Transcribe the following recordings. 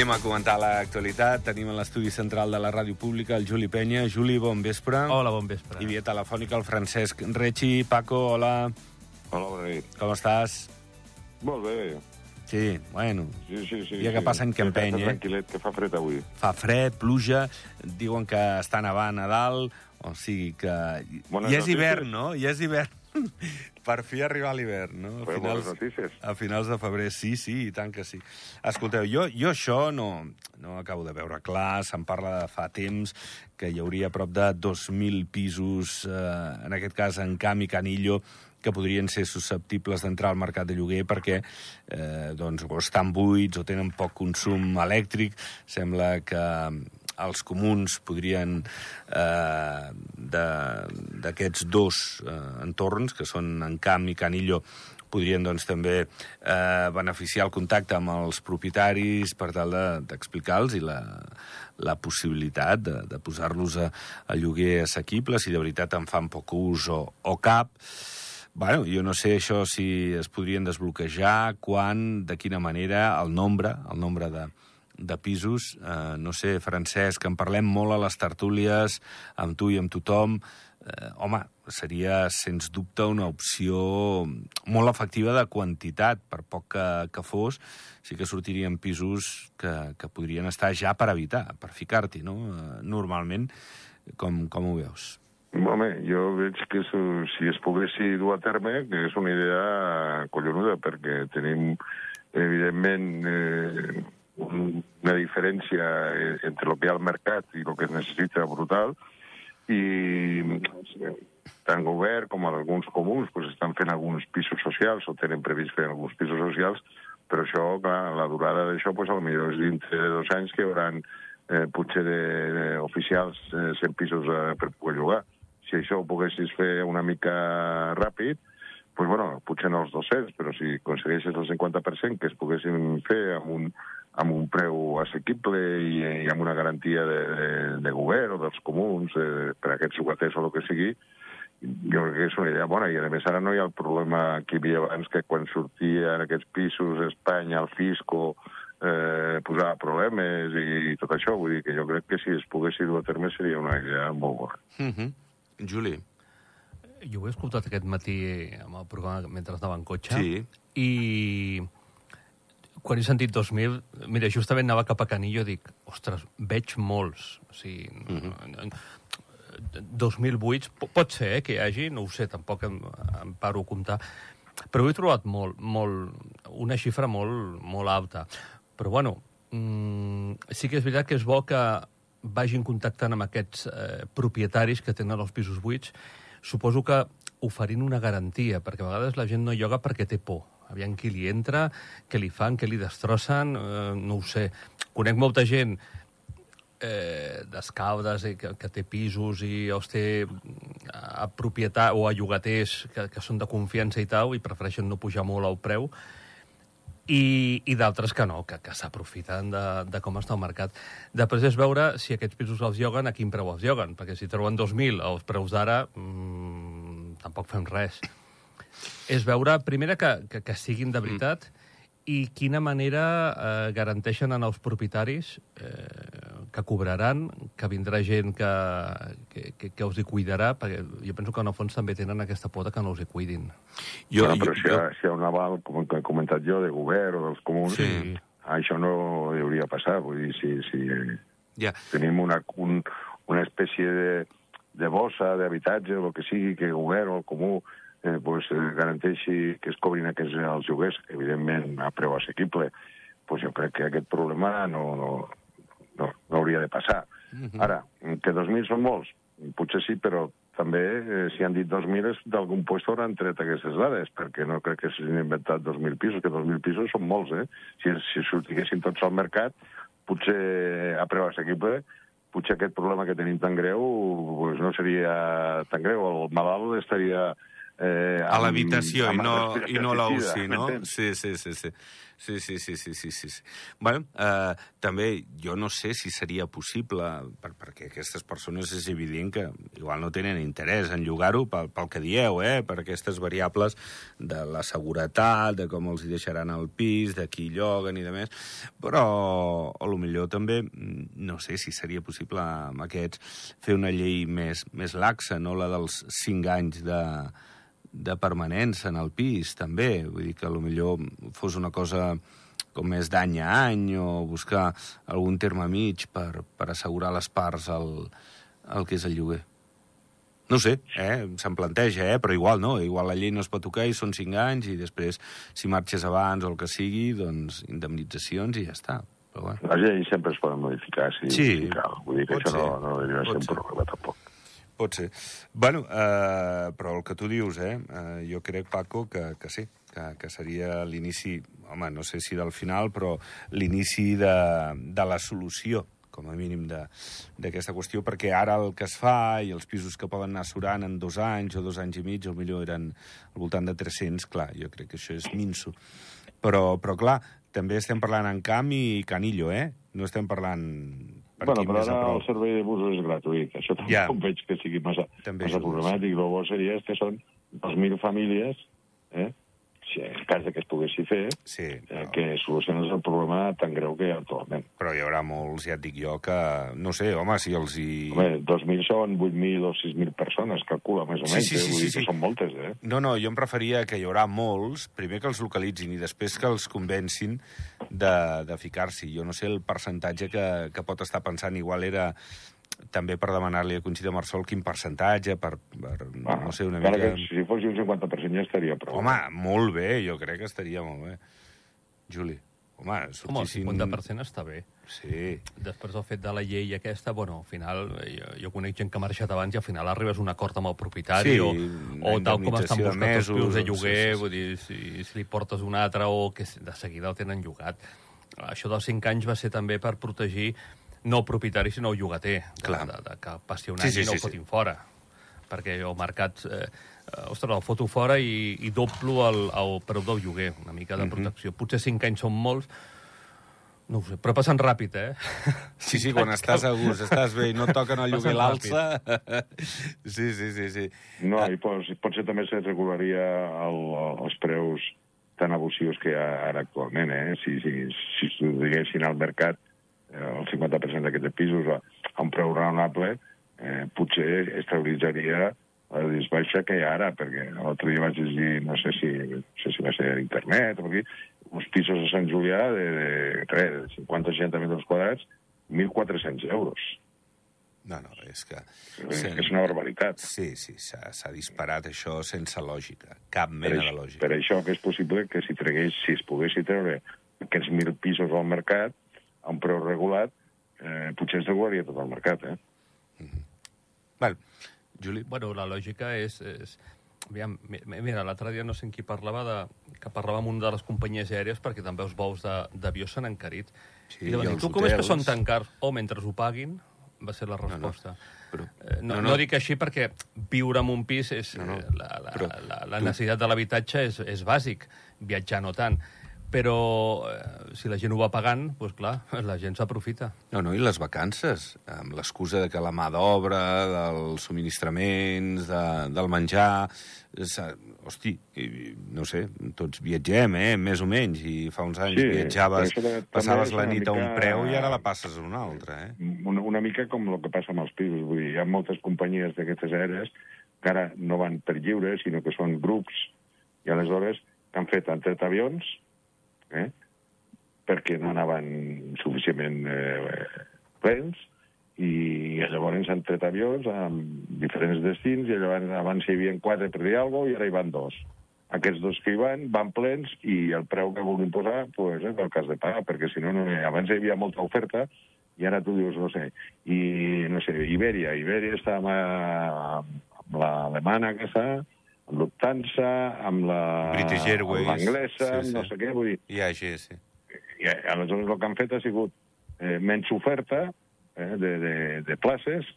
Anem a comentar l'actualitat. Tenim a l'estudi central de la ràdio pública el Juli Penya. Juli, bon vespre. Hola, bon vespre. I via telefònica el Francesc Rechi. Paco, hola. Hola, bona nit. Com estàs? Molt bé. Sí, bueno, Sí, sí, sí. Dia que sí. passa que empeny, Està eh? Tranquil·let, que fa fred avui. fa fred, pluja, diuen que està nevant a dalt, o sigui que... Bones I és notícies. hivern, no? I és hivern. per fi arribar a l'hivern, no? A Però notícies. A finals de febrer, sí, sí, i tant que sí. Escolteu, jo, jo això no, no acabo de veure clar, se'n parla de fa temps que hi hauria prop de 2.000 pisos, eh, en aquest cas en Camp i Canillo, que podrien ser susceptibles d'entrar al mercat de lloguer perquè eh, doncs, o estan buits o tenen poc consum elèctric. Sembla que els comuns podrien, eh, de- d'aquests dos eh, entorns, que són en Camp i Canillo, podrien doncs, també eh, beneficiar el contacte amb els propietaris per tal de- d'explicar-los i la, la possibilitat de, de posar-los a, a lloguer assequible, si de veritat en fan poc ús o, o cap. Bueno, jo no sé això si es podrien desbloquejar, quan, de quina manera, el nombre, el nombre de, de pisos. Eh, no sé, Francesc, en parlem molt a les tertúlies, amb tu i amb tothom. Eh, home, seria, sens dubte, una opció molt efectiva de quantitat, per poc que, que fos, sí que sortirien pisos que, que podrien estar ja per habitar, per ficar-t'hi, no? Eh, normalment, com, com ho veus? Home, jo veig que si es poguessi dur a terme, que és una idea collonuda, perquè tenim, evidentment, eh, una diferència eh, entre el que hi ha al mercat i el que es necessita brutal, i tant govern com alguns comuns pues, estan fent alguns pisos socials o tenen previst fer alguns pisos socials, però això, clar, la durada d'això, pues, potser és dintre de dos anys que hi haurà eh, potser de, de oficials eh, 100 pisos eh, per poder llogar. Si això ho poguessis fer una mica ràpid, pues, bueno, potser no els 200, però si aconsegueixes el 50% que es poguessin fer amb un, amb un preu assequible i, i amb una garantia de, de, de govern o dels comuns eh, per a aquests jugaters o el que sigui, jo crec que és una idea bona, i a més ara no hi ha el problema que hi havia abans, que quan sortien aquests pisos a Espanya, el fisco, eh, posava problemes i tot això, vull dir que jo crec que si es poguessi dur a terme seria una idea molt bona. Mm -hmm. Juli. Jo ho he escoltat aquest matí amb el programa mentre anava en cotxe. Sí. I quan he sentit 2.000, mira, justament anava cap a Canillo, dic, ostres, veig molts. O sigui, mm -hmm. 2.000 buits, po- pot ser eh, que hi hagi, no ho sé, tampoc em, em paro a comptar, però he trobat molt, molt, una xifra molt, molt alta. Però, bueno, mm, sí que és veritat que és bo que vagin contactant amb aquests eh, propietaris que tenen els pisos buits, suposo que oferint una garantia, perquè a vegades la gent no lloga perquè té por. Aviam qui li entra, què li fan, què li destrossen, eh, no ho sé. Conec molta gent eh, d'escaldes i que, que té pisos i els té a propietat o a llogaters que, que són de confiança i tal i prefereixen no pujar molt el preu i, i d'altres que no, que, que s'aprofiten de, de com està el mercat. Després és veure si aquests pisos els lloguen, a quin preu els lloguen, perquè si treuen 2.000 els preus d'ara, mmm, tampoc fem res. És veure, primera, que, que, que siguin de veritat i quina manera eh, garanteixen en els propietaris eh, que cobraran, que vindrà gent que, que, que, que els hi cuidarà, perquè jo penso que en el fons també tenen aquesta por de que no els hi cuidin. Jo, bueno, però jo, si, hi ha, si hi ha un aval, com he comentat jo, de govern o dels comuns, Sí. això no hauria passar. Vull dir, si, si ja. tenim una, un, una espècie de, de bossa, d'habitatge, o el que sigui, que el govern o el comú eh, pues, eh, garanteixi que es cobrin aquests, els lloguers, evidentment a preu assequible, pues jo crec que aquest problema no, no, no, no hauria de passar. Ara, que 2.000 són molts? Potser sí, però també, eh, si han dit 2.000, és d'algun lloc hauran tret aquestes dades, perquè no crec que s'hagin inventat 2.000 pisos, que 2.000 pisos són molts, eh? Si, si sortiguessin tots al mercat, potser a preu assequible, potser aquest problema que tenim tan greu pues no seria tan greu. El malalt estaria Eh, A l'habitació i no, i no a la UCI, no? Sí, sí, sí, sí. Sí, sí, sí, sí, sí, sí. Bueno, eh, també jo no sé si seria possible, per, perquè aquestes persones és evident que igual no tenen interès en llogar-ho pel, pel que dieu, eh? per aquestes variables de la seguretat, de com els hi deixaran al pis, de qui lloguen i de més, però a lo millor també mm, no sé si seria possible amb aquests fer una llei més, més laxa, no la dels 5 anys de, de permanència en el pis, també. Vull dir que millor fos una cosa com més d'any a any o buscar algun terme mig per, per assegurar les parts al, al que és el lloguer. No sé, eh? se'n planteja, eh? però igual no, igual la llei no es pot tocar i són cinc anys i després, si marxes abans o el que sigui, doncs indemnitzacions i ja està. Però bueno. Les lleis sempre es poden modificar, si, Sí, si cal. Vull dir que pot això no, ser, no hauria de ser un problema, tampoc. Pot ser. Bueno, eh, però el que tu dius, eh, eh, jo crec, Paco, que, que sí, que, que seria l'inici, home, no sé si del final, però l'inici de, de la solució com a mínim d'aquesta qüestió, perquè ara el que es fa i els pisos que poden anar surant en dos anys o dos anys i mig, o millor eren al voltant de 300, clar, jo crec que això és minso. Però, però clar, també estem parlant en Camp i Canillo, eh? No estem parlant bueno, però ara el servei de busos és gratuït. Això tampoc Ja. veig que sigui massa, També massa problemàtic. El bo seria que són 2.000 famílies, eh? Si en cas que es poguessi fer, Sí, eh, però... que soluciones el problema tan greu que hi ha actualment. Però hi haurà molts, ja et dic jo, que... No sé, home, si els hi... Home, 2.000 són 8.000 o 6.000 persones, calcula, més o Sí, menys. sí, eh? sí, sí, dir que sí. són moltes, eh? No, no, jo em referia que hi haurà molts, primer que els localitzin i després que els convencin de, de ficar-s'hi. Jo no sé el percentatge que, que pot estar pensant, igual era també per demanar-li a Conxita Marsol quin percentatge, per, per Ah, no sé, una mica... Que, si fos un 50% ja estaria prou. Home, molt bé, jo crec que estaria molt bé. Juli, home, Home, el sortissin... 50% està bé. Sí, Després del fet de la llei aquesta, bueno, al final, jo, jo conec gent que ha marxat abans i al final arribes a un acord amb el propietari Sí, o, o tal com estan buscant els mesos, pisos de o- lloguer, sí, sí, sí. vull dir, si, si li portes un altre o que de seguida el tenen llogat. Això dels 5 anys va ser també per protegir no el propietari, sinó el llogater, de, Clar. de, de, que passi un Sí, any sí, i no sí, el sí. fotin fora. Perquè el mercat, eh, eh, ostres, el foto fora i, i doblo el, el preu del lloguer, una mica Mhm. de protecció. Potser 5 anys són molts, no ho sé, però passen ràpid, eh? Sí, sí, quan estàs a gust, estàs bé i no et toquen el lloguer l'alça... Sí, sí, sí, sí. No, i pot, potser també se regularia el, els preus tan abusius que hi ha ara actualment, eh? Si, si, si es diguessin al mercat el 50% d'aquests pisos a, a un preu raonable, eh, potser estabilitzaria la desbaixa que hi ha ara, perquè l'altre dia vaig llegir, no sé si, no sé si va ser a internet o aquí, uns pisos a Sant Julià de, de, res, de 50-60 metres quadrats, 1.400 euros. No, no, és que... És, és una barbaritat. Sí, sí, s'ha disparat això sense lògica, cap Per, mena de això, lògica. per això que és possible que si tregués, si es poguessi treure aquests mil pisos al mercat a un preu regulat, eh, potser es regularia tot el mercat, eh? Bueno, Juli, Bueno, la lògica és... és... Aviam, mi- mira, l'altre dia no sé en qui parlava de, que parlava amb una de les companyies aèries perquè també els vols de- d'avió s'han encarit. Sí, I van i tu com és que hotels?" són tan cars? O mentre ho paguin, va ser la resposta. però- Eh, no, no, no, no. no, dic així perquè viure en un pis és... No, no, eh, La, la, però la, la necessitat de l'habitatge és, és bàsic, viatjar no tant. Però eh, si la gent ho va pagant, doncs clar, la gent s'aprofita. no, no, i les vacances, amb l'excusa de que la mà d'obra, dels subministraments, de, del menjar... s'ha- Hosti, no sé, tots viatgem, eh, més o menys, i fa uns anys Sí, viatjaves, també- passaves la nit a un preu i ara la passes a un altre, eh? Una, una mica com el que passa amb els pisos. Vull dir, hi ha moltes companyies d'aquestes aèries que ara no van per lliure, sinó que són grups, i aleshores han fet han tret avions, eh? perquè no anaven suficientment eh, plens, i llavors han tret avions amb diferents destins, i llavors abans hi havia quatre per dir alguna cosa, i ara hi van dos. Aquests dos que hi van, van plens, i el preu que vulguin posar, pues, és el cas de pagar, perquè si no, no abans hi havia molta oferta, i ara tu dius, no sé, i, no sé, Ibèria, Ibèria està amb, amb l'alemana aquesta, amb Lufthansa, amb la... British Airways, amb l'anglesa, sí, sí. no sé què, vull dir, I així, sí. i aleshores el que han fet ha sigut eh, menys oferta eh, de, de, de places,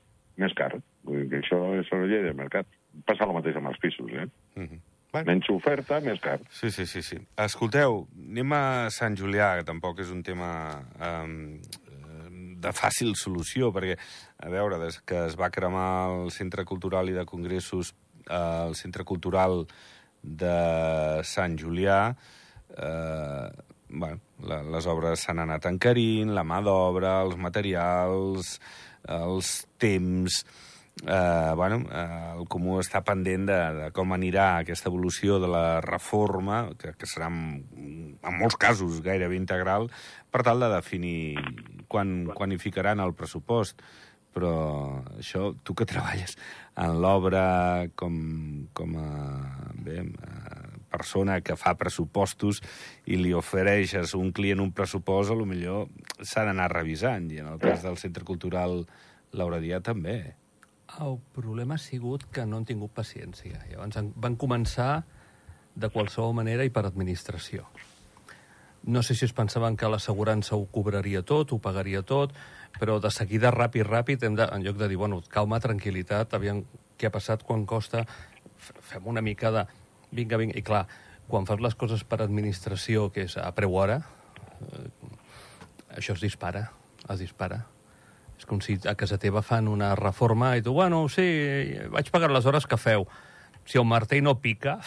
més car. Vull dir que això és la llei del mercat. passa el mateix amb els pisos, eh? Mm -hmm. bueno. Menys oferta, més car. Sí, sí, sí, sí. Escolteu, anem a Sant Julià, que tampoc és un tema um, de fàcil solució, perquè, a veure, des que es va cremar el Centre Cultural i de Congressos, eh, el Centre Cultural de Sant Julià, eh, bueno, la, les obres s'han anat encarint, la mà d'obra, els materials, els temps... Eh, bueno, eh, el Comú està pendent de, de com anirà aquesta evolució de la reforma, que, que serà en, en molts casos gairebé integral, per tal de definir quan, quan hi ficaran el pressupost. Però això, tu que treballes en l'obra com, com a, bé, a persona que fa pressupostos i li ofereixes un client un pressupost, a lo millor s'ha d'anar revisant, i en el cas del Centre Cultural Lauradià també. El problema ha sigut que no han tingut paciència. Llavors van començar de qualsevol manera i per administració. No sé si es pensaven que l'assegurança ho cobraria tot, ho pagaria tot, però de seguida, ràpid, ràpid, hem de, en lloc de dir, bueno, calma, tranquil·litat, aviam què ha passat, quan costa, fem una mica de... Vinga, vinga, i clar, quan fas les coses per administració, que és a preu hora, eh, això es dispara, es dispara. És com si a casa teva fan una reforma i tu, bueno, sí, vaig pagar les hores que feu. Si el martell no pica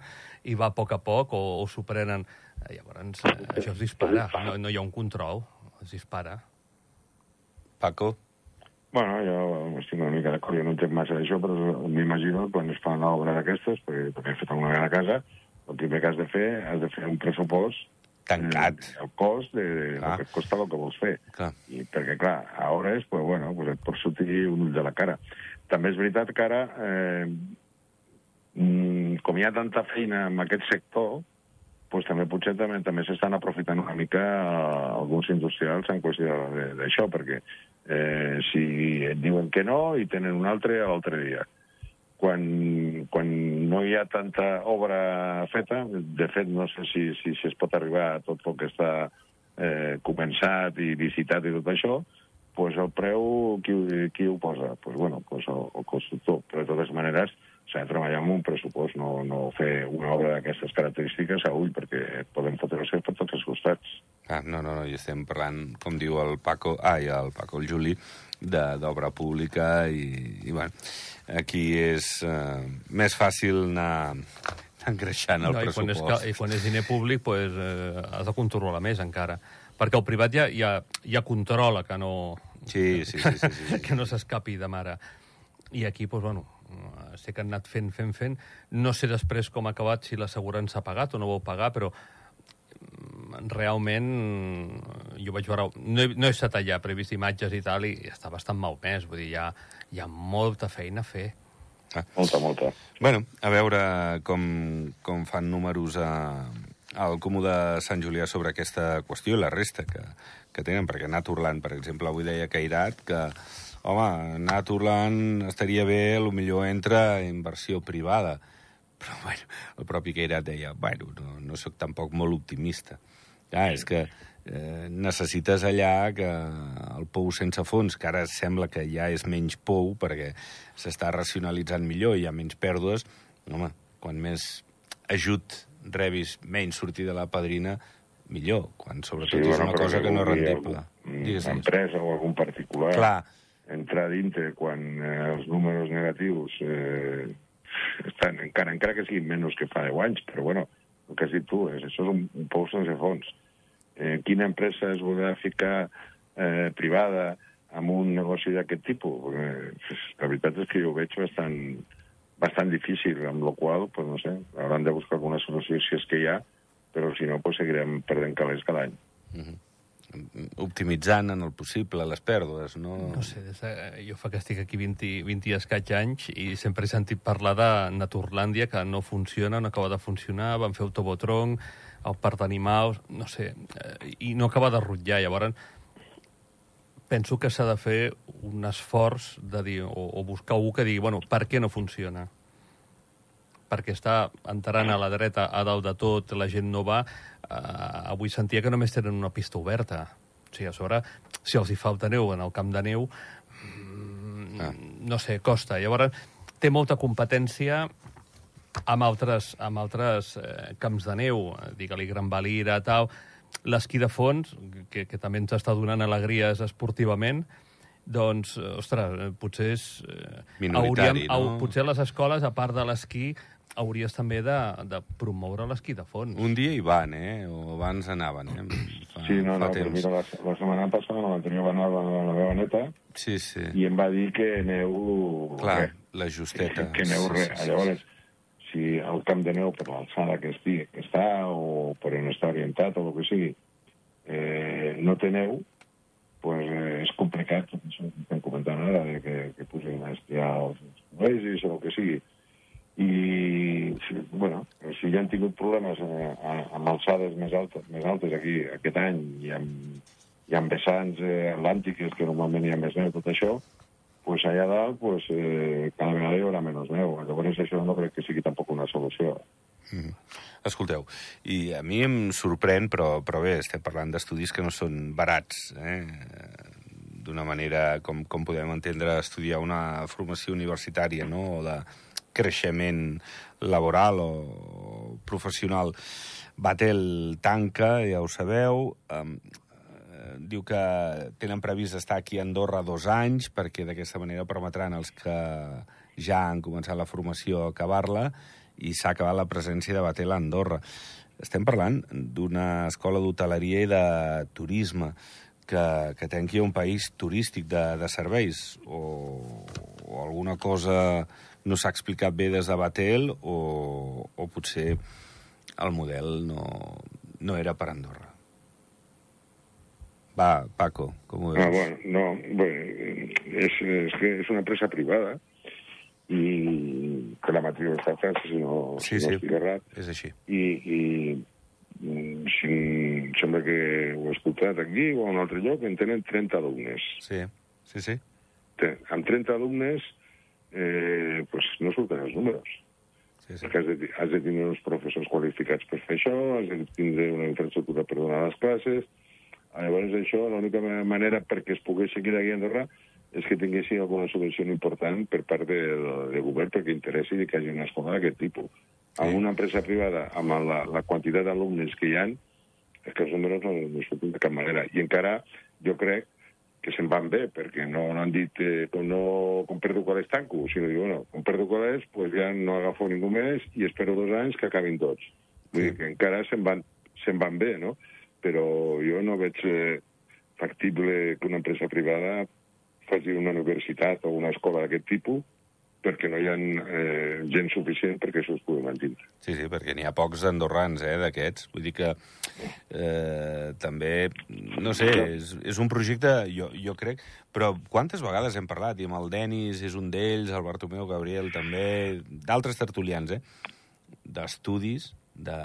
i va a poc a poc o, o s'ho prenen, llavors eh, això es dispara, no, no hi ha un control, es dispara. Paco? Bueno, jo estic una mica d'acord, jo no entenc massa d'això, però m'imagino quan es fa una obra d'aquestes, perquè també he fet alguna vegada a casa, el primer que has de fer, has de fer un pressupost tancat. Eh, el cost de, de el que et costa el que vols fer. Clar. I perquè, clar, a hores, pues, bueno, pues et pot sortir un ull de la cara. També és veritat que ara, eh, mm, com hi ha tanta feina en aquest sector, pues, també potser també, també s'estan aprofitant una mica eh, alguns industrials en qüestió d'això, perquè eh, si et diuen que no i tenen un altre l'altre dia. Quan, quan no hi ha tanta obra feta, de fet no sé si, si, si es pot arribar a tot el que està eh, començat i visitat i tot això, pues el preu, qui, qui ho posa? Pues, bueno, pues el, el constructor. Però de totes maneres s'ha de treballar amb un pressupost, no, no fer una obra d'aquestes característiques a ull, perquè podem fotre-se per tots els costats. Ah, no, no, no, i estem parlant, com diu el Paco, ai, el Paco, el Juli, d'obra pública i, i bueno, aquí és eh, més fàcil anar engreixant el no, pressupost. I quan, és, I quan és diner públic, pues, eh, has de controlar més encara. Perquè el privat ja, ja, ja controla que no, Sí, sí, sí, sí, sí, sí. que no s'escapi de mare. I aquí, pues, bueno, sé que han anat fent, fent, fent. No sé després com ha acabat, si l'assegurança ha pagat o no ho ha pagat, però mm, realment jo vaig veure... No he, no he estat allà, però he vist imatges i tal, i està bastant malmès. Vull dir, hi ha, hi ha molta feina a fer. Ah. Molta, molta. Bueno, a veure com, com fan números a, al Comú de Sant Julià sobre aquesta qüestió i la resta que, que tenen, perquè Naturland, per exemple, avui deia Cairat que, home, Naturland estaria bé, a lo millor entra inversió privada. Però, bueno, el propi Cairat deia, bueno, no, no sóc tampoc molt optimista. Ja, és que eh, necessites allà que el pou sense fons, que ara sembla que ja és menys pou perquè s'està racionalitzant millor i hi ha menys pèrdues, home, quan més ajut rebis menys sortir de la padrina, millor, quan sobretot sí, és una cosa que no és rendible. Digues, empresa o algun particular Clar. Entrar dintre quan eh, els números negatius eh, estan, encara, encara que siguin menys que fa 10 anys, però bueno, el que has dit tu, és, això és un, un pou sense fons. Eh, quina empresa es voldrà ficar eh, privada amb un negoci d'aquest tipus? Eh, la veritat és que jo ho veig bastant, bastant difícil, amb la qual pues, no sé, hauran de buscar alguna solució si és que hi ha, però si no, pues, seguirem perdent calés cada any. Optimitzant en el possible les pèrdues, no? No sé, des de, jo fa que estic aquí 20, 20 i escaig anys i sempre he sentit parlar de Naturlàndia, que no funciona, no acaba de funcionar, van fer el Tobotron, el parc d'animals, no sé, eh, i no acaba de rutllar. Llavors, penso que s'ha de fer un esforç de dir, o, o buscar algú que digui, bueno, per què no funciona? perquè està entrant a la dreta a dalt de tot, la gent no va. Uh, avui sentia que només tenen una pista oberta. Sigui, a sobre, si els hi falta neu en el camp de neu, mm, Ah. no sé, costa. Llavors, té molta competència amb altres, amb altres eh, camps de neu, digue-li Gran Valira, tal, l'esquí de fons, que, que també ens està donant alegries esportivament, doncs, eh, ostres, eh, potser és... eh, Minoritari, no? au- potser les escoles, a part de l'esquí, hauries també de, de promoure l'esquí de fons. Un dia hi van, eh? O abans anaven, eh? Fa, Sí, no, fa no, però temps. mira, la, la setmana passada, l'anterior va anar la, la meva neta Sí, sí. i em va dir que neu... Clar, res. la justeta. Que, que neu Sí, res. sí, sí, Llavors, si el camp de neu per l'alçada que, estigui, que està o per on està orientat o el que sigui, eh, no té neu, pues, eh, és complicat, que estem comentant ara, de que, que pusin a esquiar els col·legis o el que sigui. I, si, bueno, si ja han tingut problemes eh, amb alçades més altes, més altes aquí aquest any i amb, i amb vessants eh, atlàntiques, que normalment hi ha més neu, tot això, pues allà dalt pues, eh, cada vegada hi haurà menys neu. Llavors això no crec que sigui tampoc una solució. Escolteu, i a mi em sorprèn, però, però bé, estem parlant d'estudis que no són barats, eh? d'una manera com, com podem entendre estudiar una formació universitària, no?, o de creixement laboral o professional. Batel tanca, ja ho sabeu, um, diu que tenen previst estar aquí a Andorra dos anys, perquè d'aquesta manera permetran als que ja han començat la formació a acabar-la, i s'ha acabat la presència de Batel a Andorra. Estem parlant d'una escola d'hoteleria i de turisme que, que té aquí un país turístic de, de serveis o, o alguna cosa no s'ha explicat bé des de Batel o, o potser el model no, no era per Andorra. Va, Paco, com ho veus? Ah, bueno, no, bueno, és, és que és una empresa privada i que la matriu està a França, si no, Sí, si no sí. estic errat, És així. i, i mm, si, em sembla que ho he escoltat aquí o a un altre lloc, en tenen 30 alumnes. Sí, sí, sí. Te- Amb 30 alumnes eh, pues no surten els números. sí, sí. perquè has de, has de tenir uns professors qualificats per fer això, has de tindre una infraestructura per donar les classes... Llavors, això, l'única ma- manera perquè es pogués seguir aquí a Andorra és que tinguessin alguna subvenció important per part de, de govern perquè interessi que hi hagi una escola d'aquest tipus. Sí. Amb una empresa privada, amb la, la quantitat d'alumnes que hi han, és que els números no, no surten de cap manera. I encara, jo crec que se'n van bé, perquè no, no han dit eh, com, no, com perdo qual és tanco, sinó diu, bueno, com perdo qual és, pues ja no agafo ningú més i espero dos anys que acabin tots. Vull dir que encara se'n van, se'n van bé, no? Però jo no veig eh, factible que una empresa privada faci una universitat o una escola d'aquest tipus perquè no hi ha eh, gent suficient perquè això es pugui mantenir. Sí, sí, perquè n'hi ha pocs andorrans, eh, d'aquests. Vull dir que eh, també, no sé, és, és un projecte, jo, jo crec, però quantes vegades hem parlat, i amb el Denis és un d'ells, el Bartomeu Gabriel també, d'altres tertulians, eh, d'estudis de-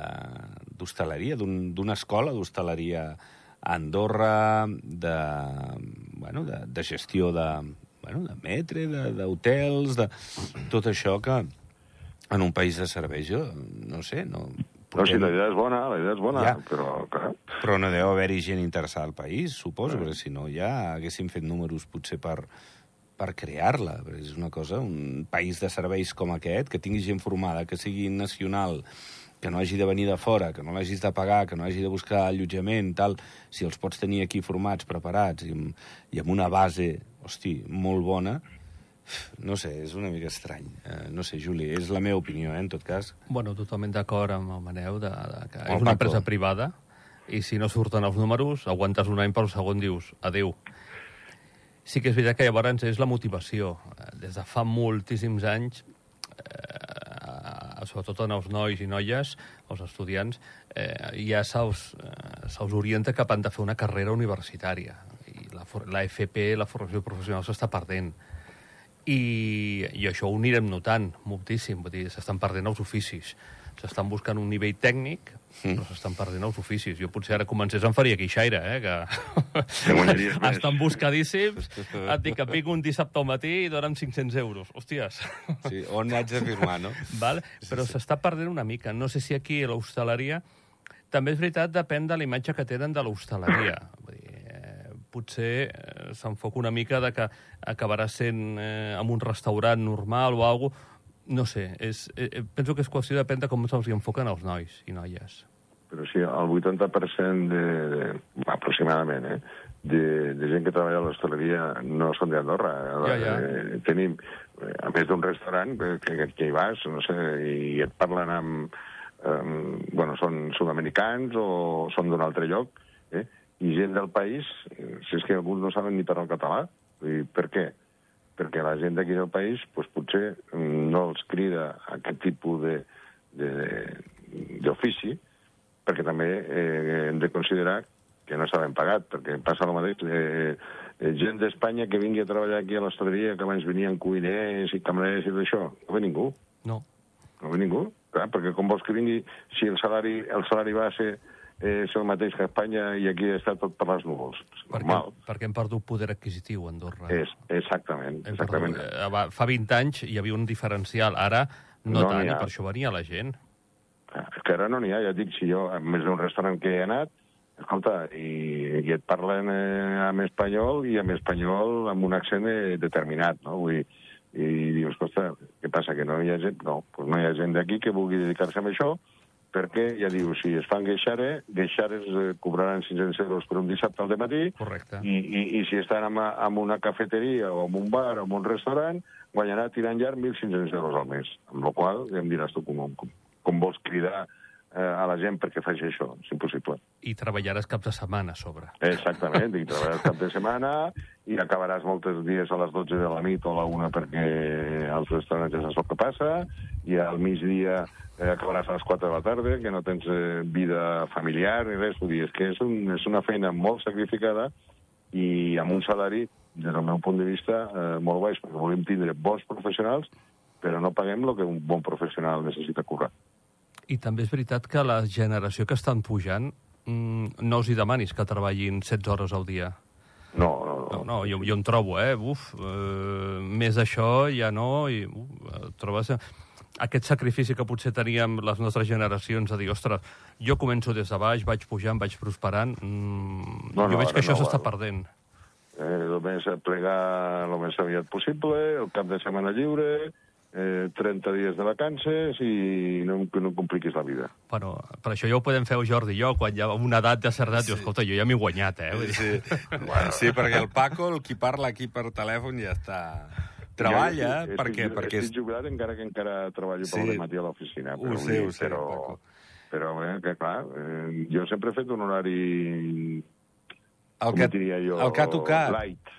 d'hostaleria, d'un- d'una escola d'hostaleria a Andorra, de, bueno, de, de gestió de, bueno, de metre, d'hotels, de, de tot això que en un país de serveis, jo no sé, no... No, sí, la idea és bona, la idea és bona, Ja. però, clar, Però no deu haver-hi gent interessada al país, suposo, perquè si no ja haguéssim fet números potser per, per crear-la. És una cosa, un país de serveis com aquest, que tingui gent formada, que sigui nacional, que no hagi de venir de fora, que no l'hagis de pagar, que no hagi de buscar allotjament, tal, si els pots tenir aquí formats, preparats, i amb, i amb una base, hosti, molt bona, no sé, és una mica estrany. Eh, no sé, Juli, és la meva opinió, eh, en tot cas. Bueno, totalment d'acord amb el Maneu, de, de que El és una Paco. empresa privada, i si no surten els números, aguantes un any, però el segon dius, adeu. Sí que és veritat que llavors és la motivació. Eh, Des de fa moltíssims anys, eh, sobretot en els nois i noies, els estudiants, eh, ja se'ls eh, se'ls orienta cap han de fer una carrera universitària. La, FP, la formació professional, s'està perdent. I, I això ho anirem notant moltíssim. Vull dir, s'estan perdent els oficis. S'estan buscant un nivell tècnic, però s'estan perdent els oficis. Jo potser ara comencés em faria queixaire, eh? Que, estan buscadíssims. Et dic que vinc un dissabte al matí i dona'm 500 euros. Hòsties. Sí, on haig de firmar, no? Val? Però s'està perdent una mica. No sé si aquí a l'hostaleria... També és veritat, depèn de la imatge que tenen de l'hostaleria. Eh, potser eh, s'enfoca una mica de que acabarà sent eh, en un restaurant normal o alguna cosa. No sé, és, eh, penso que és qüestió de depèn de com se'ls enfoquen els nois i noies. Però sí, el 80% de, de, aproximadament, eh, de, de gent que treballa a l'hostaleria no són d'Andorra. Ja, ja. Eh, tenim, eh, a més d'un restaurant, eh, que, que, que hi vas, no sé, i et parlen amb... Um, bueno, són sud-americans o són d'un altre lloc, eh? I gent del país, eh, si és que alguns no saben ni parlar el català. I per què? Perquè la gent d'aquí del país pues, potser mm, no els crida aquest tipus de, de, d'ofici, perquè també eh, hem de considerar que no s'ha ben pagat, perquè passa el mateix. Eh, eh, gent d'Espanya que vingui a treballar aquí a l'hostaleria, que abans venien cuiners i camarers i tot això, no ve ningú. No. No ve ningú, clar, perquè com vols que vingui, si el salari, el salari base eh, és el mateix que a Espanya i aquí està tot per les núvols. Perquè, Normal. perquè hem perdut poder adquisitiu a Andorra. És, exactament, Hem exactament. Perdut, eh, fa 20 anys hi havia un diferencial, ara no, No tant, i per això venia la gent. Ah, És que ara no n'hi ha, ja dic, si jo, a més d'un restaurant que he anat, escolta, i, i et parlen eh, en espanyol i en espanyol amb un accent eh, determinat, no? Vull dir, i dius, ostres, què passa, que no hi ha gent? No, doncs no hi ha gent d'aquí que vulgui dedicar-se a això, perquè, ja diu, si es fan gueixare, gueixares eh, cobraran 500 euros per un dissabte al matí, Correcte. i, i, i si estan en, en una cafeteria o en un bar o en un restaurant, guanyarà tirant llarg 1.500 euros al mes. Amb la qual cosa, ja em diràs tu com, com, com vols cridar eh, a la gent perquè faci això. És impossible. I treballaràs caps de setmana a sobre. Exactament, i treballaràs cap de setmana i acabaràs molts dies a les 12 de la nit o a la 1 perquè als restaurants ja saps el que passa, i al migdia eh, acabaràs a les 4 de la tarda, que no tens eh, vida familiar ni res. Vull dir, és que és, un, és una feina molt sacrificada i amb un salari, des del meu punt de vista, eh, molt baix, perquè volem tindre bons professionals, però no paguem el que un bon professional necessita cobrar. I també és veritat que la generació que estan pujant mm, no els hi demanis que treballin 16 hores al dia. No, no, No, no. no, jo, jo em trobo, eh? Uf, eh, més això ja no, i uf, eh, trobes aquest sacrifici que potser teníem les nostres generacions, a dir, ostres, jo començo des de baix, vaig pujant, vaig prosperant, mm, No, jo no, veig que això no s'està val. perdent. eh, només plegar el més aviat possible, el cap de setmana lliure, eh, 30 dies de vacances i no, que no compliquis la vida. Bueno, per això ja ho podem fer el Jordi i jo, quan ja amb una edat de certa edat, sí. escolta, jo ja m'he guanyat, eh? Vull dir, Sí, bueno, sí, perquè el Paco, el qui parla aquí per telèfon, ja està... Treballa, Jo estic- perquè... estic, perquè estic jubilat encara que encara treballo Sí. pel matí a l'oficina. Ho però sé, ho sé, però, Paco. però eh, que clar, eh, jo sempre he fet un horari, el que, diria jo, el que ha tocat... light.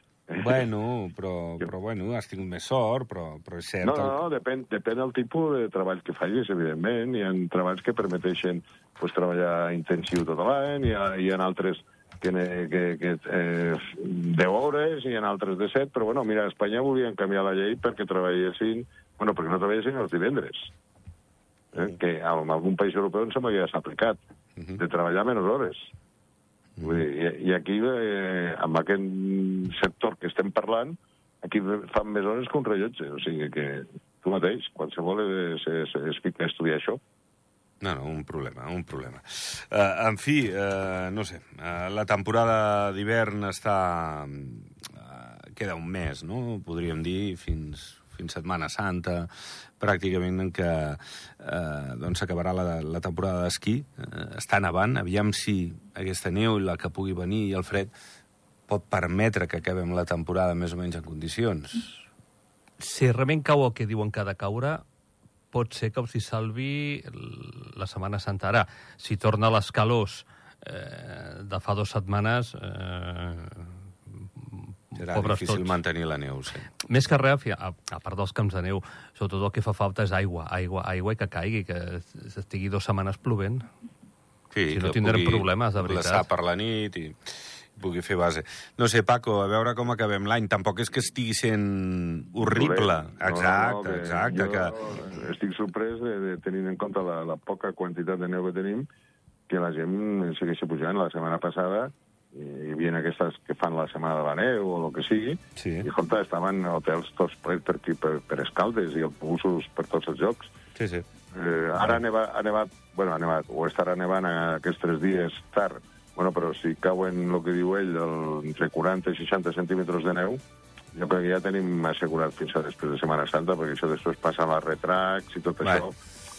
Bueno, però, però bueno, has tingut més sort, però, però és cert... No, no, no, depèn, depèn del tipus de treball que facis, evidentment. Hi ha treballs que permeteixen pues, treballar intensiu tot l'any, hi, ha, hi ha altres que, ne- que, que eh, 10 hores, hi ha altres de 7, però bueno, mira, a Espanya volien canviar la llei perquè treballessin, bueno, perquè no treballessin els divendres. Eh? Que en algun país europeu em sembla que ja s'ha aplicat, de treballar menys hores. Vull dir, i, I aquí, eh, amb aquest sector que estem parlant, aquí fan més hores que un rellotge. O sigui que tu mateix, qualsevol es, es, es fica a estudiar això. No, no, un problema, un problema. Uh, en fi, uh, no sé, uh, la temporada d'hivern està... Uh, queda un mes, no?, podríem dir, fins, fins Setmana Santa, pràcticament en què uh, doncs la, la temporada d'esquí. Uh, està nevant, aviam si aquesta neu i la que pugui venir i el fred pot permetre que acabem la temporada més o menys en condicions. si realment cau el que diuen que ha de caure, pot ser que els hi salvi la Setmana Santa. Ara, si torna les calors eh, de fa dues setmanes, eh, Serà pobres difícil tots. mantenir la neu, sí. Més que res, a, a part dels camps de neu, sobretot el que fa falta és aigua, aigua, aigua i que caigui, que estigui dues setmanes plovent. Sí, Si no que tindrem pugui problemes, de veritat. glaçar per la nit i pugui fer base. No sé, Paco, a veure com acabem l'any. Tampoc és que estigui sent horrible. No, Exacte, no, no, que exacte. Jo Que... estic sorprès de, de tenint en compte la, la poca quantitat de neu que tenim, que la gent segueix pujant. La setmana passada hi havia aquestes que fan la setmana de la neu o el que sigui, Sí. i, escolta, estaven hotels tots plens per, per, per escaldes i autobusos per tots els llocs. Sí, sí. Eh, ara ha nevat, ha nevat, bueno, ha nevat, o estarà nevant aquests tres dies tard, Bueno, però si cauen, el que diu ell, el, entre 40 i 60 centímetres de neu, jo crec que ja tenim assegurat fins a després de Setmana Santa, perquè això després passa amb els retracts i tot Vai. això,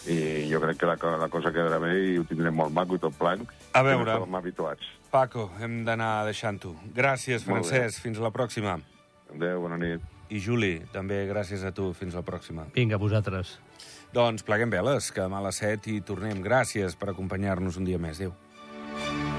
i jo crec que la, la cosa quedarà bé i ho tindrem molt maco i tot blanc. A no veure. estàvem habituats. Paco, hem d'anar deixant-ho. Gràcies. Francesc. Fins la pròxima. Adéu, bona nit. I Juli, també gràcies a tu. Fins la pròxima. Vinga, vosaltres. Doncs pleguem veles, que demà a les 7 i tornem. Gràcies per acompanyar-nos un dia més. Adéu.